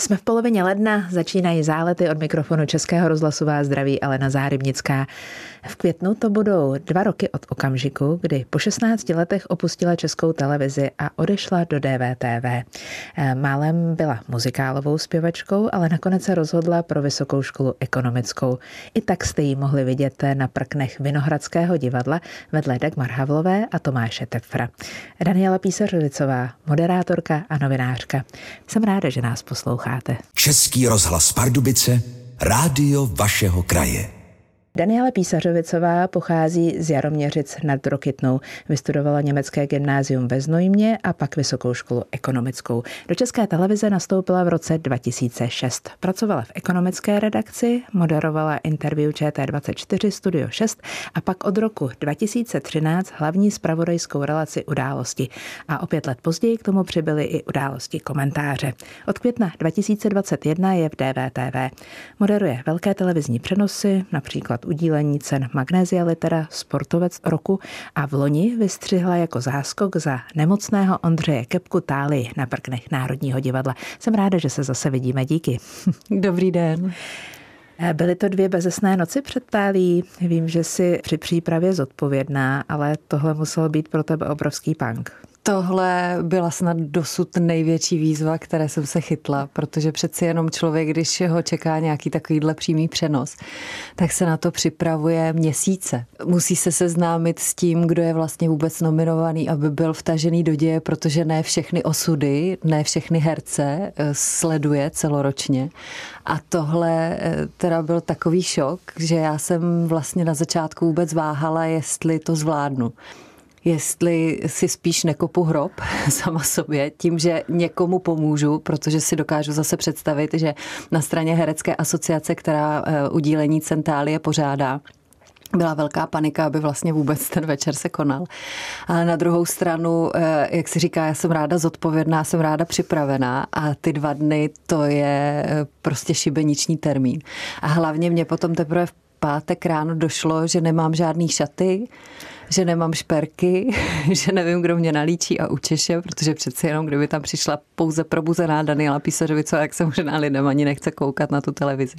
Jsme v polovině ledna, začínají zálety od mikrofonu Českého rozhlasu vás zdraví Alena Zárybnická. V květnu to budou dva roky od okamžiku, kdy po 16 letech opustila českou televizi a odešla do DVTV. Málem byla muzikálovou zpěvačkou, ale nakonec se rozhodla pro vysokou školu ekonomickou. I tak jste ji mohli vidět na prknech Vinohradského divadla vedle Dagmar Havlové a Tomáše Tepfra. Daniela Písařovicová, moderátorka a novinářka. Jsem ráda, že nás posloucháte. Český rozhlas Pardubice, rádio vašeho kraje. Daniela Písařovicová pochází z Jaroměřic nad Rokytnou. Vystudovala německé gymnázium ve Znojmě a pak vysokou školu ekonomickou. Do České televize nastoupila v roce 2006. Pracovala v ekonomické redakci, moderovala interview ČT24 Studio 6 a pak od roku 2013 hlavní spravodajskou relaci Události. A o pět let později k tomu přibyly i události komentáře. Od května 2021 je v DVTV. Moderuje velké televizní přenosy, například udílení cen Magnézia Litera sportovec roku a v loni vystřihla jako záskok za nemocného Ondřeje Kepku Táli na prknech Národního divadla. Jsem ráda, že se zase vidíme. Díky. Dobrý den. Byly to dvě bezesné noci před Tálí. Vím, že jsi při přípravě zodpovědná, ale tohle musel být pro tebe obrovský punk. Tohle byla snad dosud největší výzva, které jsem se chytla, protože přeci jenom člověk, když ho čeká nějaký takovýhle přímý přenos, tak se na to připravuje měsíce. Musí se seznámit s tím, kdo je vlastně vůbec nominovaný, aby byl vtažený do děje, protože ne všechny osudy, ne všechny herce eh, sleduje celoročně. A tohle eh, teda byl takový šok, že já jsem vlastně na začátku vůbec váhala, jestli to zvládnu jestli si spíš nekopu hrob sama sobě tím, že někomu pomůžu, protože si dokážu zase představit, že na straně Herecké asociace, která eh, udílení centálie pořádá, byla velká panika, aby vlastně vůbec ten večer se konal. Ale na druhou stranu, eh, jak si říká, já jsem ráda zodpovědná, jsem ráda připravená a ty dva dny to je eh, prostě šibeniční termín. A hlavně mě potom teprve v pátek ráno došlo, že nemám žádný šaty, že nemám šperky, že nevím, kdo mě nalíčí a učeše, protože přeci jenom, kdyby tam přišla pouze probuzená Daniela Písařovice, jak se možná lidem ani nechce koukat na tu televizi.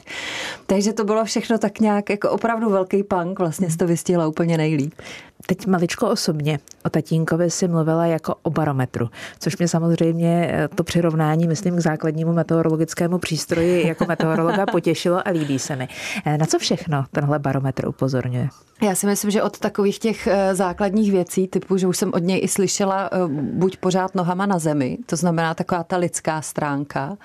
Takže to bylo všechno tak nějak jako opravdu velký punk, vlastně to vystihla úplně nejlíp. Teď maličko osobně. O tatínkovi si mluvila jako o barometru, což mě samozřejmě eh, to přirovnání, myslím, k základnímu meteorologickému přístroji jako meteorologa potěšilo a líbí se mi. Eh, na co všechno tenhle barometr upozorňuje? Já si myslím, že od takových těch eh, základních věcí, typu, že už jsem od něj i slyšela, buď pořád nohama na zemi, to znamená taková ta lidská stránka,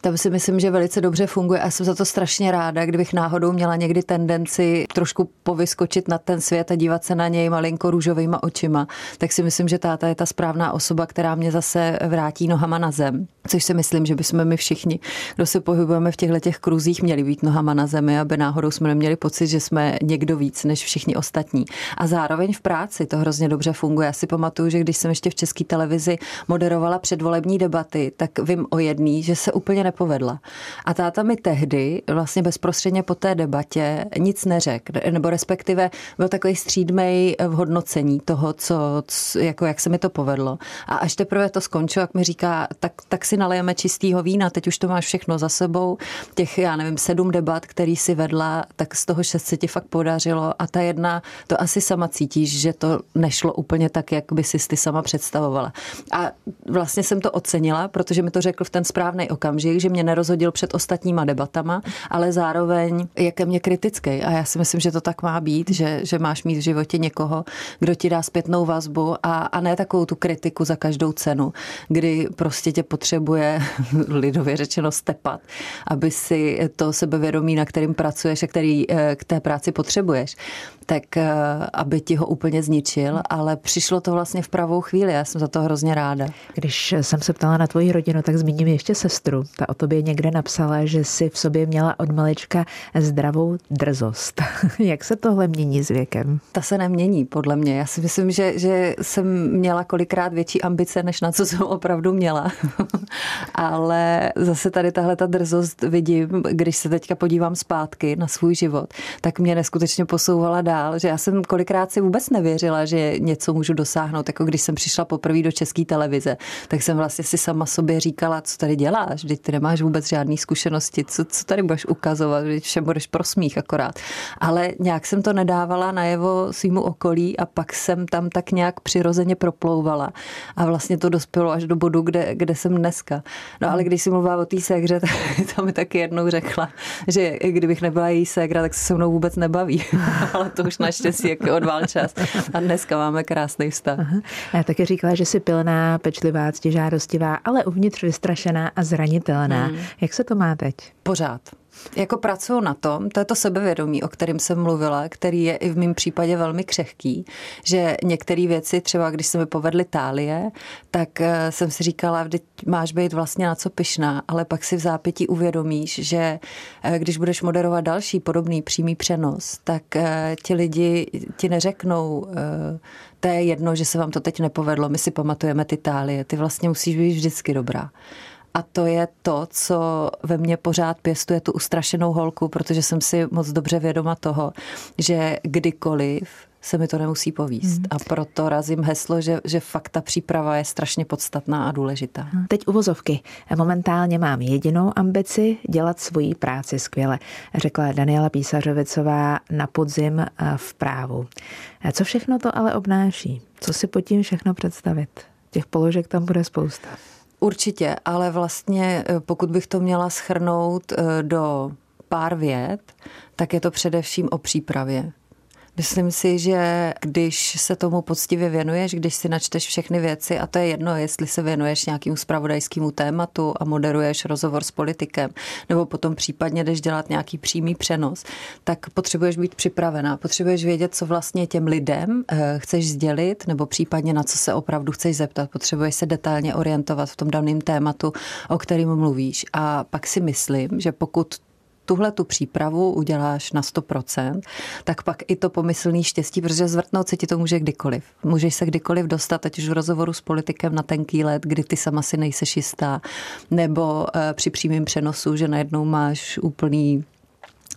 tam si myslím, že velice dobře funguje a jsem za to strašně ráda, kdybych náhodou měla někdy tendenci trošku povyskočit na ten svět a dívat se na něj malinko růžovýma očima, tak si myslím, že táta je ta správná osoba, která mě zase vrátí nohama na zem. Což si myslím, že bychom my všichni, kdo se pohybujeme v těchto těch kruzích, měli být nohama na zemi, aby náhodou jsme neměli pocit, že jsme někdo víc než všichni ostatní. A zároveň v práci to hrozně dobře funguje. Já si pamatuju, že když jsem ještě v české televizi moderovala předvolební debaty, tak vím o jedný, že se úplně nepovedla. A táta mi tehdy, vlastně bezprostředně po té debatě, nic neřekl, nebo respektive byl takový střídmej v hodnocení toho, co, co, jako jak se mi to povedlo. A až teprve to skončilo, jak mi říká, tak, tak si nalejeme čistýho vína, teď už to máš všechno za sebou, těch, já nevím, sedm debat, který si vedla, tak z toho šest se ti fakt podařilo a ta jedna, to asi sama cítíš, že to nešlo úplně tak, jak by si ty sama představovala. A vlastně jsem to ocenila, protože mi to řekl v ten správný okamžik, že mě nerozhodil před ostatníma debatama, ale zároveň je ke mně kritický. A já si myslím, že to tak má být, že, že máš mít v životě někoho, kdo ti dá zpětnou vazbu a, a ne takovou tu kritiku za každou cenu, kdy prostě tě potřebuje lidově řečeno stepat, aby si to sebevědomí, na kterým pracuješ a který eh, k té práci potřebuješ, tak eh, aby ti ho úplně zničil, ale přišlo to vlastně v pravou chvíli. Já jsem za to hrozně ráda. Když jsem se ptala na tvoji rodinu, tak zmíním ještě sestru. Ta o tobě někde napsala, že si v sobě měla od malička zdravou drzost. Jak se tohle mění s věkem? Ta se nemění, podle mě. Já si myslím, že, že jsem měla kolikrát větší ambice, než na co jsem opravdu měla. ale zase tady tahle ta drzost vidím, když se teďka podívám zpátky na svůj život, tak mě neskutečně posouvala dál dál, že já jsem kolikrát si vůbec nevěřila, že něco můžu dosáhnout. Jako když jsem přišla poprvé do české televize, tak jsem vlastně si sama sobě říkala, co tady děláš, vždyť ty nemáš vůbec žádné zkušenosti, co, co tady budeš ukazovat, když všem budeš prosmích akorát. Ale nějak jsem to nedávala najevo svýmu okolí a pak jsem tam tak nějak přirozeně proplouvala a vlastně to dospělo až do bodu, kde, kde jsem dneska. No ale když si mluvila o té ségře, tak to mi taky jednou řekla, že kdybych nebyla její ségra, tak se se mnou vůbec nebaví. ale to už naštěstí jak odvál čas. A dneska máme krásný vztah. Aha. Já taky říkala, že jsi pilná, pečlivá, ctižádostivá, ale uvnitř vystrašená a zranitelná. Hmm. Jak se to má teď? Pořád. Jako pracuju na tom, to je to sebevědomí, o kterém jsem mluvila, který je i v mém případě velmi křehký, že některé věci, třeba když se mi povedly tálie, tak eh, jsem si říkala, že máš být vlastně na co pyšná, ale pak si v zápětí uvědomíš, že eh, když budeš moderovat další podobný přímý přenos, tak eh, ti lidi ti neřeknou, to je jedno, že se vám to teď nepovedlo, my si pamatujeme ty tálie, ty vlastně musíš být vždycky dobrá. A to je to, co ve mně pořád pěstuje tu ustrašenou holku, protože jsem si moc dobře vědoma toho, že kdykoliv se mi to nemusí povíst. Hmm. A proto razím heslo, že, že fakt ta příprava je strašně podstatná a důležitá. Teď uvozovky. Momentálně mám jedinou ambici dělat svoji práci skvěle, řekla Daniela Písařovicová na podzim v právu. Co všechno to ale obnáší? Co si pod tím všechno představit? Těch položek tam bude spousta. Určitě, ale vlastně eh, pokud bych to měla schrnout eh, do pár vět, tak je to především o přípravě. Myslím si, že když se tomu poctivě věnuješ, když si načteš všechny věci, a to je jedno, jestli se věnuješ nějakému spravodajskému tématu a moderuješ rozhovor s politikem, nebo potom případně jdeš dělat nějaký přímý přenos, tak potřebuješ být připravená. Potřebuješ vědět, co vlastně těm lidem eh, chceš sdělit, nebo případně na co se opravdu chceš zeptat. Potřebuješ se detailně orientovat v tom daném tématu, o kterým mluvíš. A pak si myslím, že pokud tuhle tu přípravu uděláš na 100%, tak pak i to pomyslný štěstí, protože zvrtnout se ti to může kdykoliv. Můžeš se kdykoliv dostat, ať už v rozhovoru s politikem na tenký let, kdy ty sama si nejseš jistá, nebo eh, při přímém přenosu, že najednou máš úplný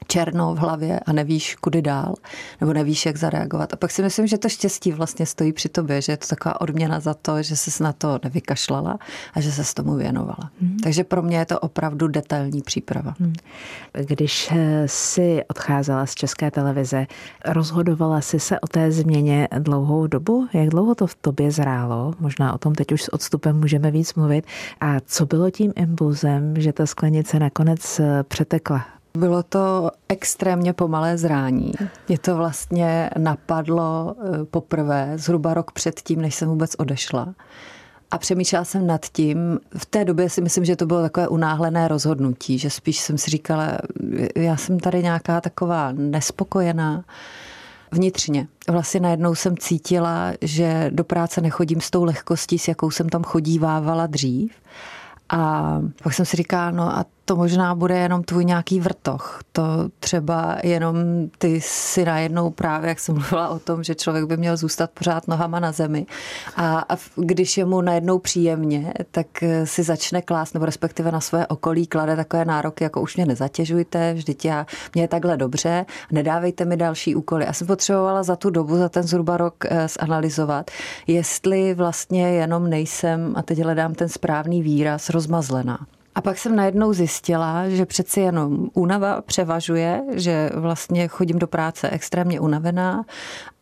černo v hlavě a nevíš, kudy dál, nebo nevíš, jak zareagovat. A pak si myslím, že to štěstí vlastně stojí při tobě, že je to taková odměna za to, že se na to nevykašlala a že se s tomu věnovala. Hmm. Takže pro mě je to opravdu detailní příprava. Hmm. Když eh, si odcházela z české televize, rozhodovala si se o té změně dlouhou dobu? Jak dlouho to v tobě zrálo? Možná o tom teď už s odstupem můžeme víc mluvit. A co bylo tím impulzem, že ta sklenice nakonec eh, přetekla bylo to extrémně pomalé zrání. Mě to vlastně napadlo eh, poprvé zhruba rok předtím, než jsem vůbec odešla. A přemýšlela jsem nad tím. V té době si myslím, že to bylo takové unáhlené rozhodnutí, že spíš jsem si říkala, já jsem tady nějaká taková nespokojená vnitřně. Vlastně najednou jsem cítila, že do práce nechodím s tou lehkostí, s jakou jsem tam chodívávala dřív. A pak jsem si říkala, no a to možná bude jenom tvůj nějaký vrtoch. To třeba jenom ty si najednou právě, jak jsem mluvila o tom, že člověk by měl zůstat pořád nohama na zemi. A, když je mu najednou příjemně, tak si začne klást, nebo respektive na své okolí klade takové nároky, jako už mě nezatěžujte, vždyť já, mě je takhle dobře, nedávejte mi další úkoly. A jsem potřebovala za tu dobu, za ten zhruba rok eh, zanalizovat, jestli vlastně jenom nejsem, a teď hledám ten správný výraz, rozmazlená. A pak jsem najednou zjistila, že přeci jenom únava převažuje, že vlastně chodím do práce extrémně unavená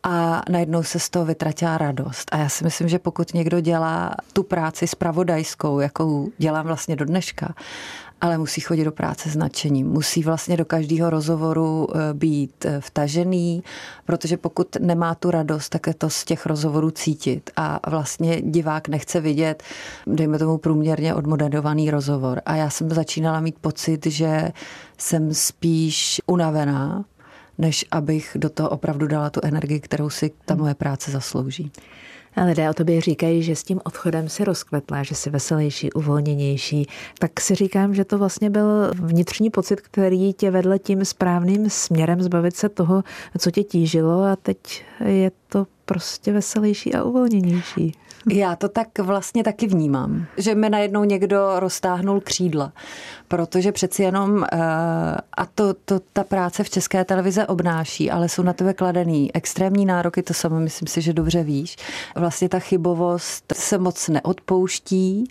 a najednou se z toho vytratila radost. A já si myslím, že pokud někdo dělá tu práci spravodajskou, jakou dělám vlastně do dneška, ale musí chodit do práce s nadšením. Musí vlastně do každého rozhovoru eh, být eh, vtažený, protože pokud nemá tu radost, tak je to z těch rozhovorů cítit. A vlastně divák nechce vidět, dejme tomu průměrně odmoderovaný rozhovor. A já jsem začínala mít pocit, že jsem spíš unavená, než abych do toho opravdu dala tu energii, kterou si ta moje práce zaslouží. Lidé o tobě říkají, že s tím odchodem si rozkvetla, že jsi veselější, uvolněnější. Tak si říkám, že to vlastně byl vnitřní pocit, který tě vedl tím správným směrem zbavit se toho, co tě tížilo a teď je to prostě veselější a uvolněnější. Já to tak vlastně taky vnímám, že mi najednou někdo roztáhnul křídla, protože přeci jenom, eh, a to, to ta práce v české televize obnáší, ale jsou na tebe kladený extrémní nároky, to samo myslím si, že dobře víš. Vlastně ta chybovost se moc neodpouští,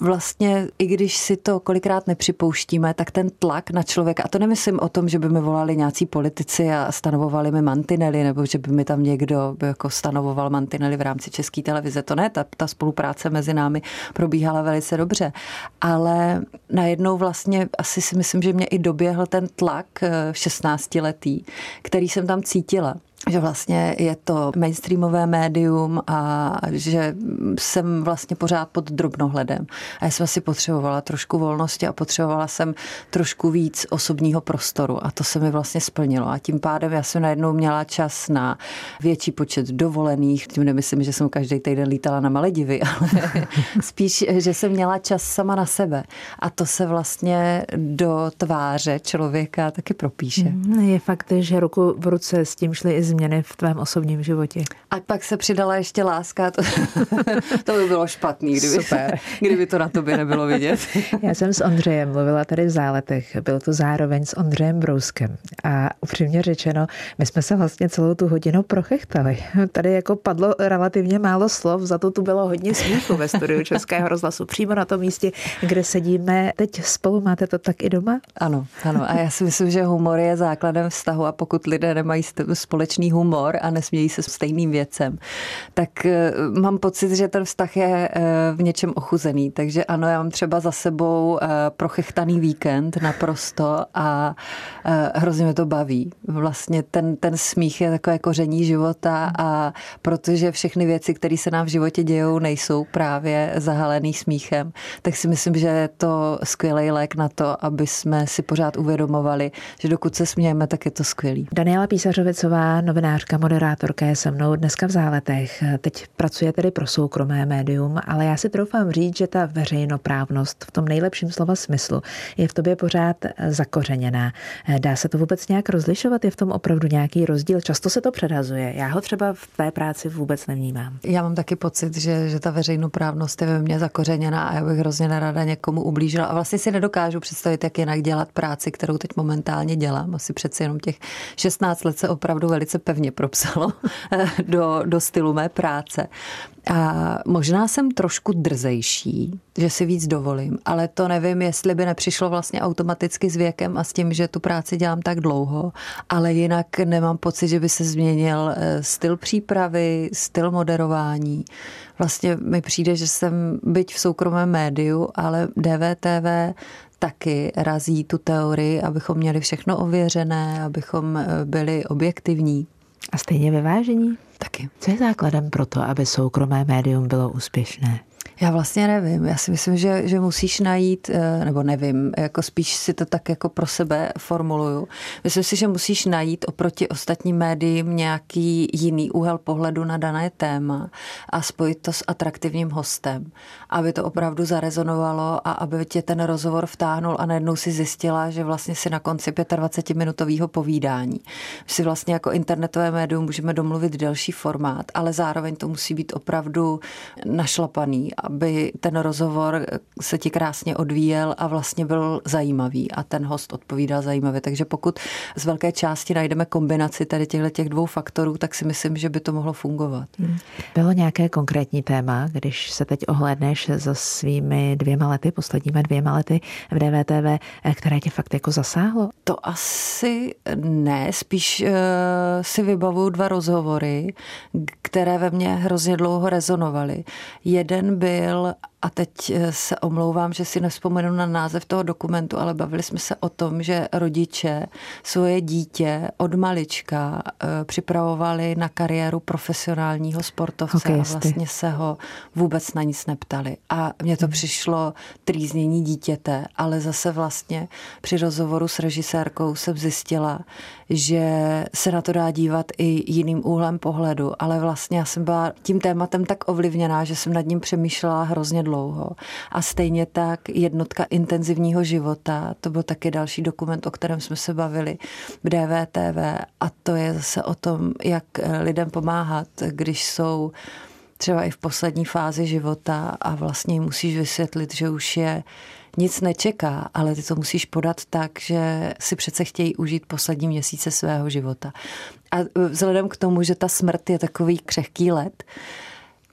vlastně, i když si to kolikrát nepřipouštíme, tak ten tlak na člověka, a to nemyslím o tom, že by mi volali nějací politici a stanovovali mi mantinely, nebo že by mi tam někdo by jako stanovoval mantinely v rámci české televize. To ne, ta, ta spolupráce mezi námi probíhala velice dobře. Ale najednou vlastně asi si myslím, že mě i doběhl ten tlak 16 eh, letý, který jsem tam cítila že vlastně je to mainstreamové médium a že jsem vlastně pořád pod drobnohledem. A já jsem si potřebovala trošku volnosti a potřebovala jsem trošku víc osobního prostoru a to se mi vlastně splnilo. A tím pádem já jsem najednou měla čas na větší počet dovolených. Tím nemyslím, že jsem každý týden lítala na Maledivy, ale spíš, že jsem měla čas sama na sebe. A to se vlastně do tváře člověka taky propíše. Je fakt, že ruku v ruce s tím šly i změny v tvém osobním životě. A pak se přidala ještě láska. To, to by bylo špatný, kdyby, Super. kdyby to na tobě nebylo vidět. Já jsem s Ondřejem mluvila tady v Záletech. Byl to zároveň s Ondřejem Brouskem. A upřímně řečeno, my jsme se vlastně celou tu hodinu prochechtali. Tady jako padlo relativně málo slov, za to tu bylo hodně smíchu ve studiu Českého rozhlasu. Přímo na tom místě, kde sedíme teď spolu. Máte to tak i doma? Ano, ano. A já si myslím, že humor je základem vztahu a pokud lidé nemají společný humor a nesmějí se stejným věcem, tak eh, mám pocit, že ten vztah je eh, v něčem ochuzený. Takže ano, já mám třeba za sebou eh, prochechtaný víkend naprosto a hrozně mě to baví. Vlastně ten, ten smích je takové koření života a protože všechny věci, které se nám v životě dějou, nejsou právě zahalený smíchem, tak si myslím, že je to skvělý lék na to, aby jsme si pořád uvědomovali, že dokud se smějeme, tak je to skvělý. Daniela Písařovicová, novinářka, moderátorka je se mnou dneska v záletech. Teď pracuje tedy pro soukromé médium, ale já si troufám říct, že ta veřejnoprávnost v tom nejlepším slova smyslu je v tobě pořád zakořeněná. Dá se to vůbec nějak rozlišovat? Je v tom opravdu nějaký rozdíl? Často se to předhazuje. Já ho třeba v té práci vůbec nevnímám. Já mám taky pocit, že, že ta veřejnoprávnost je ve mně zakořeněná a já bych hrozně nerada někomu ublížila. A vlastně si nedokážu představit, jak jinak dělat práci, kterou teď momentálně dělám. Asi přeci jenom těch 16 let se opravdu velice pevně propsalo do, do stylu mé práce. A možná jsem trošku drzejší, že si víc dovolím, ale to nevím, jestli by nepřišlo vlastně automaticky s věkem a s tím, že tu práci dělám tak dlouho, ale jinak nemám pocit, že by se změnil eh, styl přípravy, styl moderování. Vlastně mi přijde, že jsem byť v soukromém médiu, ale DVTV taky razí tu teorii, abychom měli všechno ověřené, abychom eh, byli objektivní. A stejně vyvážení? Taky. Co je základem pro to, aby soukromé médium bylo úspěšné? Já vlastně nevím. Já si myslím, že, že musíš najít, eh, nebo nevím, jako spíš si to tak jako pro sebe formuluju. Myslím si, že musíš najít oproti ostatním médiím nějaký jiný úhel pohledu na dané téma a spojit to s atraktivním hostem, aby to opravdu zarezonovalo a aby tě ten rozhovor vtáhnul a najednou si zjistila, že vlastně si na konci 25-minutového povídání. Si vlastně jako internetové médium můžeme domluvit delší formát, ale zároveň to musí být opravdu našlapaný aby ten rozhovor se ti krásně odvíjel a vlastně byl zajímavý a ten host odpovídal zajímavě. Takže pokud z velké části najdeme kombinaci tady těchto těch dvou faktorů, tak si myslím, že by to mohlo fungovat. Hmm. Bylo nějaké konkrétní téma, když se teď ohlédneš za svými dvěma lety, posledními dvěma lety v DVTV, které tě fakt jako zasáhlo? To asi ne, spíš uh, si vybavuju dva rozhovory, které ve mně hrozně dlouho rezonovaly. Jeden byl byl a teď eh, se omlouvám, že si nespomenu na název toho dokumentu, ale bavili jsme se o tom, že rodiče svoje dítě od malička eh, připravovali na kariéru profesionálního sportovce Hokejisty. a vlastně se ho vůbec na nic neptali. A mně to hmm. přišlo trýznění dítěte, ale zase vlastně při rozhovoru s režisérkou jsem zjistila, že se na to dá dívat i jiným úhlem pohledu, ale vlastně já jsem byla tím tématem tak ovlivněná, že jsem nad ním přemýšlela hrozně dlouho. A stejně tak jednotka intenzivního života, to byl taky další dokument, o kterém jsme se bavili v DVTV a to je zase o tom, jak lidem pomáhat, když jsou třeba i v poslední fázi života a vlastně musíš vysvětlit, že už je nic nečeká, ale ty to musíš podat tak, že si přece chtějí užít poslední měsíce svého života. A vzhledem k tomu, že ta smrt je takový křehký let,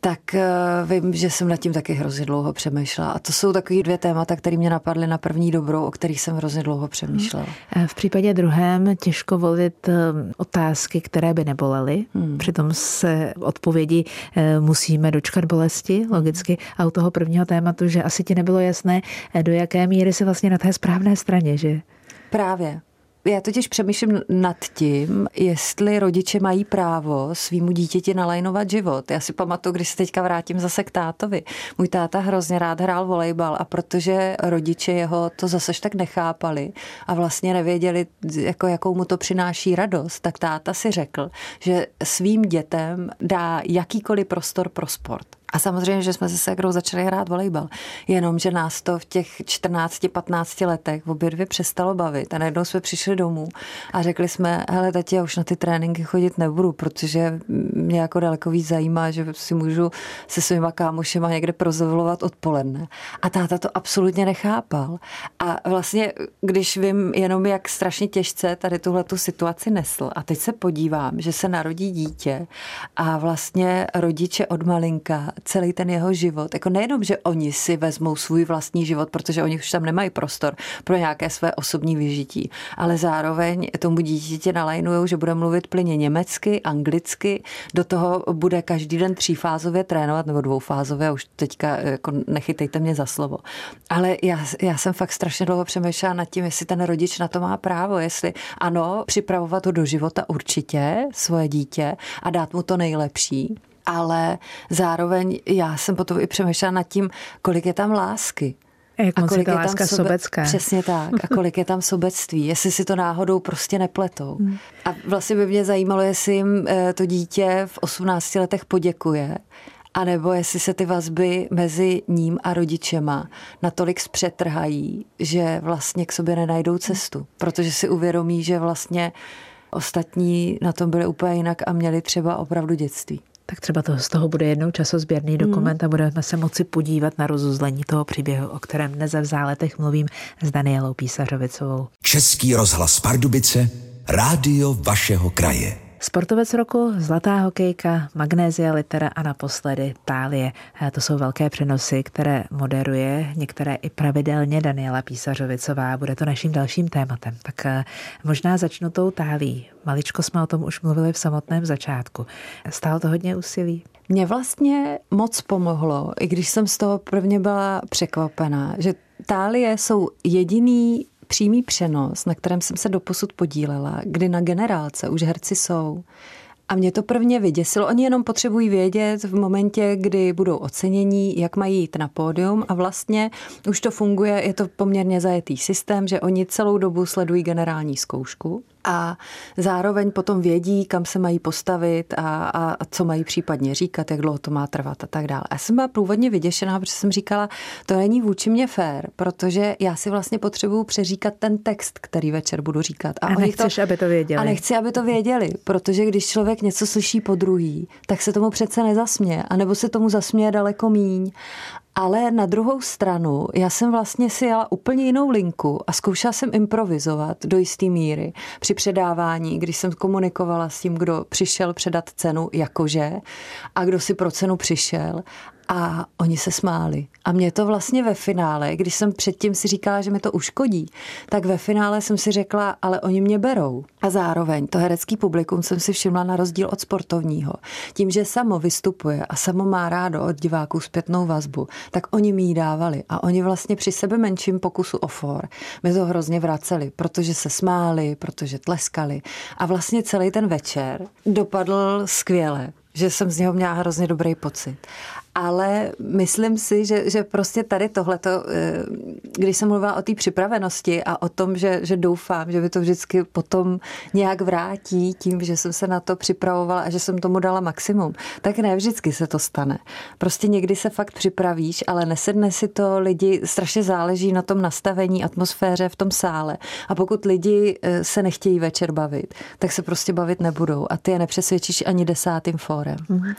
tak eh, vím, že jsem nad tím taky hrozně dlouho přemýšlela. A to jsou takové dvě témata, které mě napadly na první dobrou, o kterých jsem hrozně dlouho přemýšlela. Hmm. V případě druhém těžko volit eh, otázky, které by nebolely. Hmm. Přitom se odpovědi eh, musíme dočkat bolesti, logicky. A u toho prvního tématu, že asi ti nebylo jasné, do jaké míry se vlastně na té správné straně, že? Právě. Já totiž přemýšlím nad tím, jestli rodiče mají právo svýmu dítěti nalajnovat život. Já si pamatuju, když se teďka vrátím zase k tátovi. Můj táta hrozně rád hrál volejbal a protože rodiče jeho to zase tak nechápali a vlastně nevěděli, jako jakou mu to přináší radost, tak táta si řekl, že svým dětem dá jakýkoliv prostor pro sport. A samozřejmě, že jsme se segrou začali hrát volejbal. Jenomže nás to v těch 14-15 letech obě dvě přestalo bavit. A najednou jsme přišli domů a řekli jsme, hele tati, já už na ty tréninky chodit nebudu, protože mě jako daleko víc zajímá, že si můžu se svýma kámošema někde prozvolovat odpoledne. A táta to absolutně nechápal. A vlastně, když vím jenom, jak strašně těžce tady tuhle tu situaci nesl, a teď se podívám, že se narodí dítě a vlastně rodiče od malinka celý ten jeho život. Jako nejenom, že oni si vezmou svůj vlastní život, protože oni už tam nemají prostor pro nějaké své osobní vyžití, ale zároveň tomu dítěti nalajnují, že bude mluvit plyně německy, anglicky, do toho bude každý den třífázově trénovat, nebo dvoufázově, už teďka jako nechytejte mě za slovo. Ale já, já jsem fakt strašně dlouho přemýšlela nad tím, jestli ten rodič na to má právo, jestli ano, připravovat ho do života určitě, svoje dítě a dát mu to nejlepší, ale zároveň já jsem potom i přemýšlela nad tím, kolik je tam lásky. Jak a kolik je, tam sobe... sobecká. Přesně tak. A kolik je tam sobectví, jestli si to náhodou prostě nepletou. Hmm. A vlastně by mě zajímalo, jestli jim eh, to dítě v 18 letech poděkuje, anebo jestli se ty vazby mezi ním a rodičema natolik zpřetrhají, že vlastně k sobě nenajdou cestu. Protože si uvědomí, že vlastně ostatní na tom byli úplně jinak a měli třeba opravdu dětství. Tak třeba to, z toho bude jednou časozběrný hmm. dokument a budeme se moci podívat na rozuzlení toho příběhu, o kterém dnes v záletech mluvím s Danielou Písařovicovou. Český rozhlas Pardubice, rádio vašeho kraje. Sportovec roku, zlatá hokejka, magnézia litera a naposledy tálie. To jsou velké přenosy, které moderuje některé i pravidelně Daniela Písařovicová. Bude to naším dalším tématem. Tak eh, možná začnu tou tálí. Maličko jsme o tom už mluvili v samotném začátku. Stálo to hodně úsilí? Mně vlastně moc pomohlo, i když jsem z toho prvně byla překvapená, že tálie jsou jediný přímý přenos, na kterém jsem se doposud podílela, kdy na generálce už herci jsou. A mě to prvně vyděsilo. Oni jenom potřebují vědět v momentě, kdy budou ocenění, jak mají jít na pódium a vlastně už to funguje, je to poměrně zajetý systém, že oni celou dobu sledují generální zkoušku a zároveň potom vědí, kam se mají postavit a, a, a co mají případně říkat, jak dlouho to má trvat a tak dále. Já jsem byla průvodně vyděšená, protože jsem říkala, to není vůči mě fér, protože já si vlastně potřebuju přeříkat ten text, který večer budu říkat. A, a nechceš, to, aby to věděli. A nechci, aby to věděli, protože když člověk něco slyší po druhý, tak se tomu přece nezasměje, anebo se tomu zasměje daleko míň. Ale na druhou stranu, já jsem vlastně si jela úplně jinou linku a zkoušela jsem improvizovat do jisté míry při předávání, když jsem komunikovala s tím, kdo přišel předat cenu jakože a kdo si pro cenu přišel a oni se smáli. A mě to vlastně ve finále, když jsem předtím si říkala, že mi to uškodí, tak ve finále jsem si řekla, ale oni mě berou. A zároveň to herecký publikum jsem si všimla na rozdíl od sportovního. Tím, že samo vystupuje a samo má rádo od diváků zpětnou vazbu, tak oni mi ji dávali. A oni vlastně při sebe menším pokusu o for mi to hrozně vraceli, protože se smáli, protože tleskali. A vlastně celý ten večer dopadl skvěle že jsem z něho měla hrozně dobrý pocit ale myslím si, že, že prostě tady tohleto, eh, když jsem mluvila o té připravenosti a o tom, že, že doufám, že by to vždycky potom nějak vrátí tím, že jsem se na to připravovala a že jsem tomu dala maximum, tak ne vždycky se to stane. Prostě někdy se fakt připravíš, ale nesedne si to, lidi strašně záleží na tom nastavení, atmosféře v tom sále. A pokud lidi eh, se nechtějí večer bavit, tak se prostě bavit nebudou a ty je nepřesvědčíš ani desátým fórem. Mm-hmm.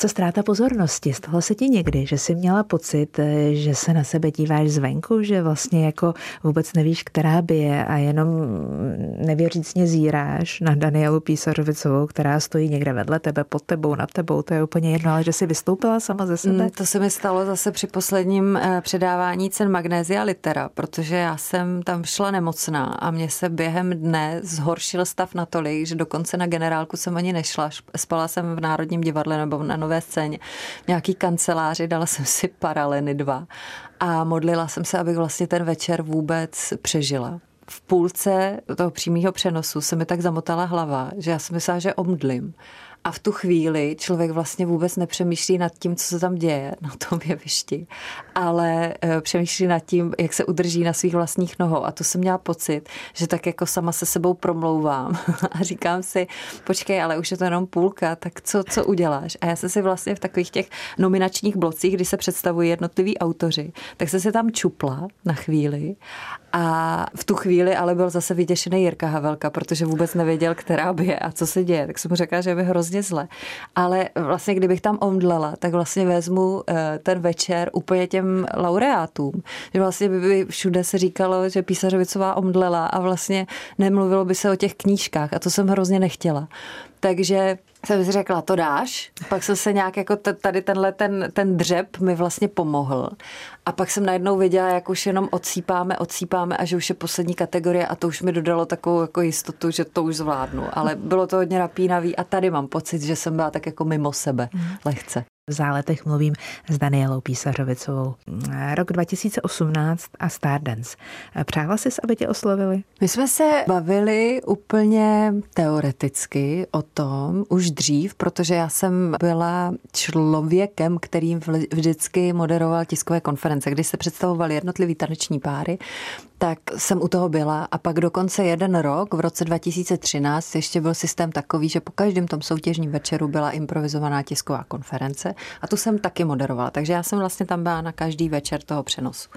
Co ztráta pozornosti? Stalo se ti někdy, že jsi měla pocit, eh, že se na sebe díváš zvenku, že vlastně jako vůbec nevíš, která by je a jenom nevěřícně zíráš na Danielu Písařovicovou, která stojí někde vedle tebe, pod tebou, nad tebou, to je úplně jedno, ale že jsi vystoupila sama ze sebe? Mm, to se mi stalo zase při posledním eh, předávání cen Magnézia Litera, protože já jsem tam šla nemocná a mě se během dne zhoršil stav natolik, že dokonce na generálku jsem ani nešla. Spala jsem v Národním divadle nebo na nové scéně. Nějaký kanceláři, dala jsem si paraleny dva a modlila jsem se, abych vlastně ten večer vůbec přežila v půlce toho přímého přenosu se mi tak zamotala hlava, že já jsem myslela, že omdlím. A v tu chvíli člověk vlastně vůbec nepřemýšlí nad tím, co se tam děje na tom jevišti, ale eh, přemýšlí nad tím, jak se udrží na svých vlastních nohou. A to jsem měla pocit, že tak jako sama se sebou promlouvám a říkám si, počkej, ale už je to jenom půlka, tak co, co uděláš? A já jsem si vlastně v takových těch nominačních blocích, kdy se představují jednotliví autoři, tak jsem se tam čupla na chvíli a v tu chvíli ale byl zase vyděšený Jirka Havelka, protože vůbec nevěděl, která by je a co se děje. Tak jsem mu řekla, že by hrozně zle. Ale vlastně, kdybych tam omdlela, tak vlastně vezmu eh, ten večer úplně těm laureátům. Že vlastně by všude se říkalo, že Písařovicová omdlela a vlastně nemluvilo by se o těch knížkách a to jsem hrozně nechtěla. Takže jsem si řekla, to dáš. Pak jsem se nějak jako tady tenhle ten, ten dřep mi vlastně pomohl. A pak jsem najednou věděla, jak už jenom odsípáme, odsípáme a že už je poslední kategorie a to už mi dodalo takovou jako jistotu, že to už zvládnu. Ale bylo to hodně napínavý a tady mám pocit, že jsem byla tak jako mimo sebe mhm. lehce. V záletech mluvím s Danielou Písařovicovou. Rok 2018 a Stardance. Přála jsi, aby tě oslovili? My jsme se bavili úplně teoreticky o tom už dřív, protože já jsem byla člověkem, kterým vždycky moderoval tiskové konference, kdy se představovaly jednotlivý taneční páry tak jsem u toho byla a pak dokonce jeden rok, v roce 2013, ještě byl systém takový, že po každém tom soutěžním večeru byla improvizovaná tisková konference a tu jsem taky moderovala, takže já jsem vlastně tam byla na každý večer toho přenosu.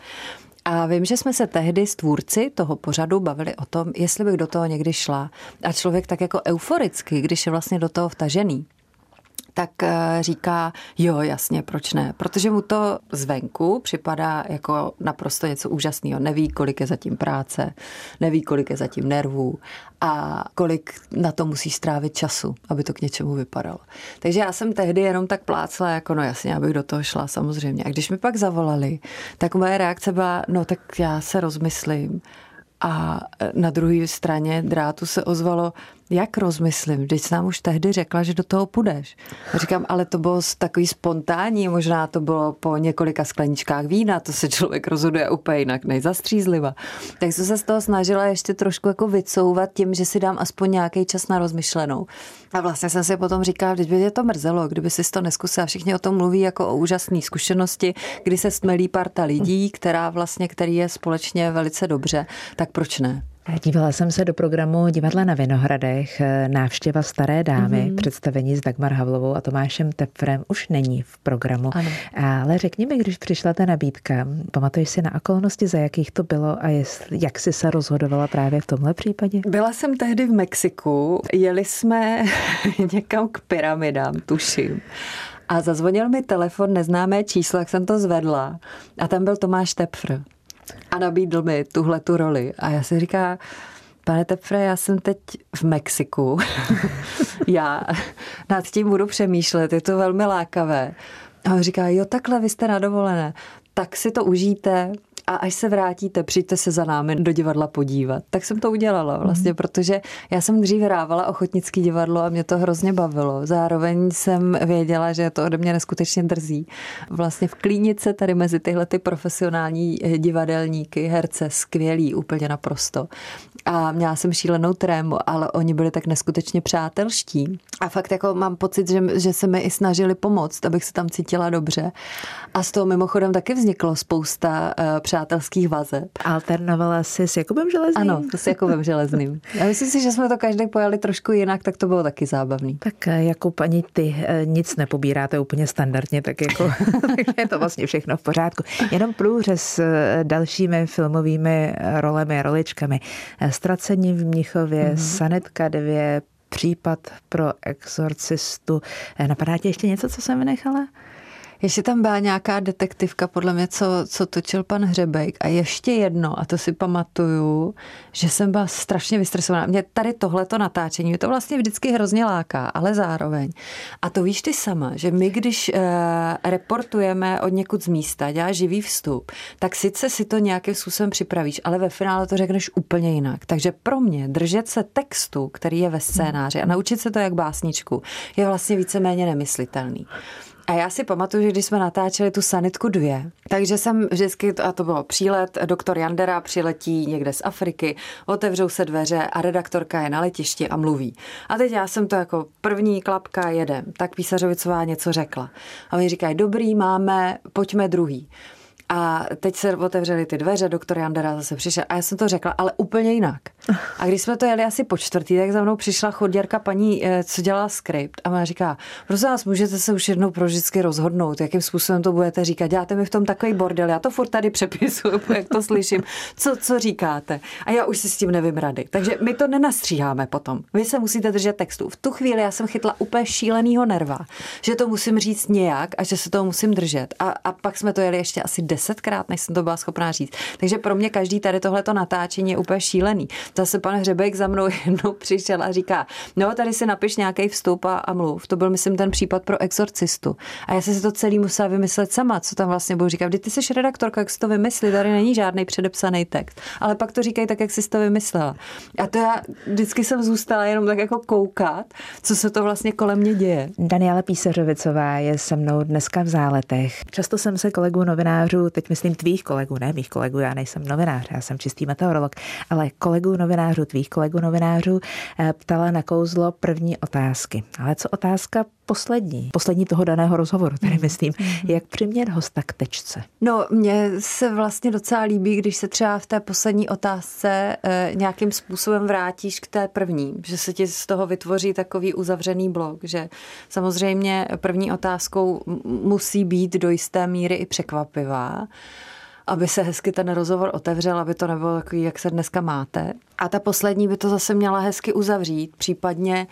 A vím, že jsme se tehdy s tvůrci toho pořadu bavili o tom, jestli bych do toho někdy šla. A člověk tak jako euforicky, když je vlastně do toho vtažený, tak eh, říká, jo, jasně, proč ne? Protože mu to zvenku připadá jako naprosto něco úžasného. Neví, kolik je zatím práce, neví, kolik je zatím nervů a kolik na to musí strávit času, aby to k něčemu vypadalo. Takže já jsem tehdy jenom tak plácla, jako no jasně, abych do toho šla samozřejmě. A když mi pak zavolali, tak moje reakce byla, no tak já se rozmyslím. A na druhé straně drátu se ozvalo, jak rozmyslím? Vždyť nám už tehdy řekla, že do toho půjdeš. A říkám, ale to bylo takový spontánní, možná to bylo po několika skleničkách vína, to se člověk rozhoduje úplně jinak, nejzastřízliva. Tak jsem se z toho snažila ještě trošku jako vycouvat tím, že si dám aspoň nějaký čas na rozmyšlenou. A vlastně jsem si potom říkala, že by je to mrzelo, kdyby si to neskusila. Všichni o tom mluví jako o úžasné zkušenosti, kdy se stmelí parta lidí, která vlastně, který je společně velice dobře, tak proč ne? Dívala jsem se do programu Divadla na Vinohradech, návštěva staré dámy, mm-hmm. představení s Dagmar Havlovou a Tomášem Tepfrem už není v programu. Ano. Ale řekni mi, když přišla ta nabídka, pamatuješ si na okolnosti, za jakých to bylo a jestli, jak jsi se rozhodovala právě v tomhle případě? Byla jsem tehdy v Mexiku, jeli jsme někam k pyramidám, tuším. A zazvonil mi telefon, neznámé číslo, jak jsem to zvedla. A tam byl Tomáš Tepfr a nabídl mi tuhle tu roli. A já si říká, pane Tepfre, já jsem teď v Mexiku. já nad tím budu přemýšlet, je to velmi lákavé. A on říká, jo, takhle, vy jste na dovolené, tak si to užijte, a až se vrátíte, přijďte se za námi do divadla podívat. Tak jsem to udělala vlastně, mm. protože já jsem dřív hrávala ochotnický divadlo a mě to hrozně bavilo. Zároveň jsem věděla, že to ode mě neskutečně drzí. Vlastně v klínice tady mezi tyhle ty profesionální divadelníky, herce, skvělí úplně naprosto. A měla jsem šílenou trému, ale oni byli tak neskutečně přátelští. A fakt jako mám pocit, že, že se mi i snažili pomoct, abych se tam cítila dobře. A z toho mimochodem taky vzniklo spousta uh, přátelských vazeb. Alternovala jsi s Jakubem Železným? Ano, s Jakubem Železným. Já myslím si, že jsme to každý pojali trošku jinak, tak to bylo taky zábavný. Tak eh, Jakub ani ty eh, nic nepobíráte úplně standardně, tak jako je to vlastně všechno v pořádku. Jenom průřez dalšími filmovými rolemi a roličkami. Ztracení v Mnichově, mm-hmm. Sanetka 9, případ pro exorcistu. Napadá tě ještě něco, co jsem vynechala? Ještě tam byla nějaká detektivka, podle mě, co, co točil pan Hřebejk. A ještě jedno, a to si pamatuju, že jsem byla strašně vystresovaná. Mě tady tohleto natáčení, to vlastně vždycky hrozně láká, ale zároveň. A to víš ty sama, že my, když uh, reportujeme od někud z místa, děláš živý vstup, tak sice si to nějakým způsobem připravíš, ale ve finále to řekneš úplně jinak. Takže pro mě držet se textu, který je ve scénáři a naučit se to jak básničku, je vlastně víceméně nemyslitelný. A já si pamatuju, že když jsme natáčeli tu sanitku dvě, takže jsem vždycky, a to bylo přílet, doktor Jandera přiletí někde z Afriky, otevřou se dveře a redaktorka je na letišti a mluví. A teď já jsem to jako první klapka jedem, tak Písařovicová něco řekla. A oni říkají, dobrý, máme, pojďme druhý. A teď se otevřely ty dveře, doktor Jandera zase přišel a já jsem to řekla, ale úplně jinak. A když jsme to jeli asi po čtvrtý, tak za mnou přišla chodděrka paní, eh, co dělala skript a ona říká, prosím vás, můžete se už jednou pro vždycky rozhodnout, jakým způsobem to budete říkat. Děláte mi v tom takový bordel, já to furt tady přepisuju, jak to slyším. Co, co říkáte? A já už si s tím nevím rady. Takže my to nenastříháme potom. Vy se musíte držet textu. V tu chvíli já jsem chytla úplně šílenýho nerva, že to musím říct nějak a že se toho musím držet. A, a pak jsme to jeli ještě asi desetkrát, než jsem to byla schopná říct. Takže pro mě každý tady tohleto natáčení je úplně šílený. Zase pan Hřebek za mnou jednou přišel a říká, no tady si napiš nějaký vstup a, a mluv. To byl, myslím, ten případ pro exorcistu. A já jsem si to celý musela vymyslet sama, co tam vlastně budu říkat. Vždyť ty jsi redaktorka, jak si to vymyslí, tady není žádný předepsaný text. Ale pak to říkají tak, jak jsi to vymyslela. A to já vždycky jsem zůstala jenom tak jako koukat, co se to vlastně kolem mě děje. Daniela Písařovicová je se mnou dneska v záletech. Často jsem se kolegů novinářů teď myslím tvých kolegů, ne mých kolegů, já nejsem novinář, já jsem čistý meteorolog, ale kolegů novinářů, tvých kolegů novinářů eh, ptala na kouzlo první otázky. Ale co otázka poslední, poslední toho daného rozhovoru, tedy mhm. myslím, mhm. jak přimět hosta k tečce? No, mně se vlastně docela líbí, když se třeba v té poslední otázce e, nějakým způsobem vrátíš k té první, že se ti z toho vytvoří takový uzavřený blok, že samozřejmě první otázkou musí být do jisté míry i překvapivá, aby se hezky ten rozhovor otevřel, aby to nebylo takový, jak se dneska máte. A ta poslední by to zase měla hezky uzavřít, případně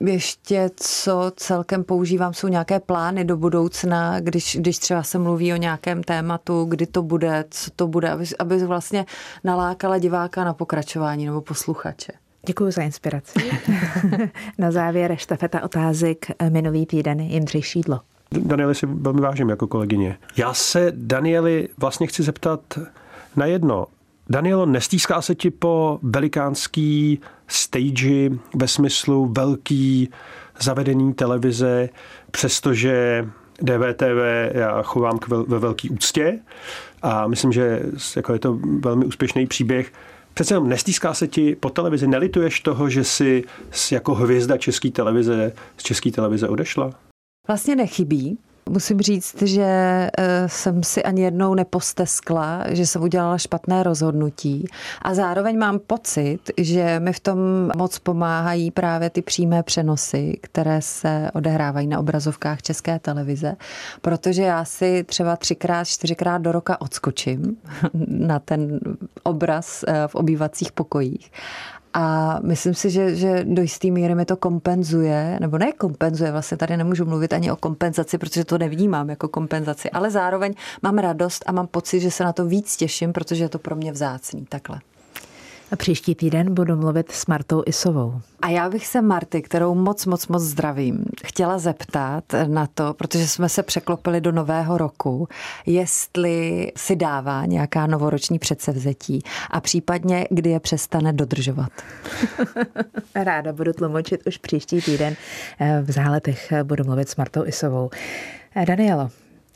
ještě, co celkem používám, jsou nějaké plány do budoucna, když, když třeba se mluví o nějakém tématu, kdy to bude, co to bude, aby, aby vlastně nalákala diváka na pokračování nebo posluchače. Děkuji za inspiraci. na závěr štafeta otázek minulý týden Jindřich Šídlo. Danieli si velmi vážím jako kolegyně. Já se Danieli vlastně chci zeptat na jedno. Danielo, nestýská se ti po velikánský stage ve smyslu velký zavedení televize, přestože DVTV já chovám k ve velký úctě a myslím, že jako je to velmi úspěšný příběh. Přece jenom nestýská se ti po televizi, nelituješ toho, že jsi jako hvězda české televize z české televize odešla? Vlastně nechybí, Musím říct, že eh, jsem si ani jednou neposteskla, že jsem udělala špatné rozhodnutí. A zároveň mám pocit, že mi v tom moc pomáhají právě ty přímé přenosy, které se odehrávají na obrazovkách České televize, protože já si třeba třikrát, čtyřikrát do roka odskočím na ten obraz eh, v obývacích pokojích a myslím si, že, že do jisté míry mi to kompenzuje, nebo ne kompenzuje, vlastně tady nemůžu mluvit ani o kompenzaci, protože to nevnímám jako kompenzaci, ale zároveň mám radost a mám pocit, že se na to víc těším, protože je to pro mě vzácný. Takhle. A příští týden budu mluvit s Martou Isovou. A já bych se Marty, kterou moc, moc, moc zdravím, chtěla zeptat na to, protože jsme se překlopili do nového roku, jestli si dává nějaká novoroční předsevzetí a případně, kdy je přestane dodržovat. Ráda budu tlumočit už příští týden. V záletech budu mluvit s Martou Isovou. Danielo,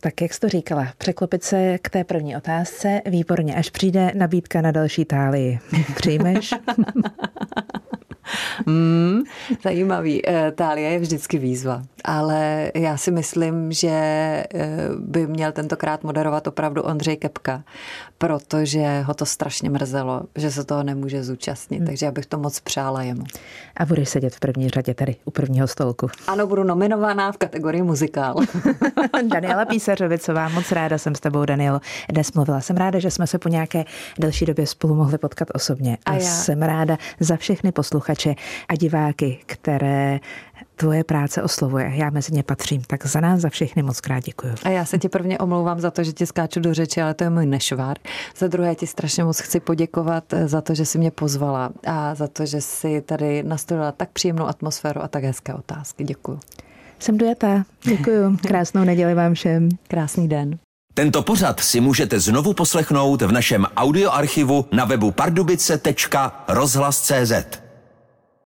tak jak jsi to říkala, překlopit se k té první otázce, výborně, až přijde nabídka na další tálii. Přijmeš? mm, zajímavý. Eh, tálie je vždycky výzva. ale já si myslím, že eh, by měl tentokrát moderovat opravdu Ondřej Kepka, protože ho to strašně mrzelo, že se toho nemůže zúčastnit, hmm. takže já bych to moc přála jemu. A budeš sedět v první řadě tady u prvního stolku. Ano, budu nominovaná v kategorii muzikál. Daniela Písařovicová, moc ráda jsem s tebou, Danielo, dnes mluvila. Jsem ráda, že jsme se po nějaké delší době spolu mohli potkat osobně. A, a já. jsem ráda za všechny posluchače a diváky, které tvoje práce oslovuje. Já mezi ně patřím. Tak za nás, za všechny moc krát děkuji. A já se ti prvně omlouvám za to, že ti skáču do řeči, ale to je můj nešvár. Za druhé ti strašně moc chci poděkovat eh, za to, že jsi mě pozvala a za to, že jsi tady nastolila tak příjemnou atmosféru a tak hezké otázky. Děkuji. Jsem dojatá. Děkuji. Krásnou neděli vám všem. Krásný den. Tento pořad si můžete znovu poslechnout v našem audioarchivu na webu pardubice.rozhlas.cz.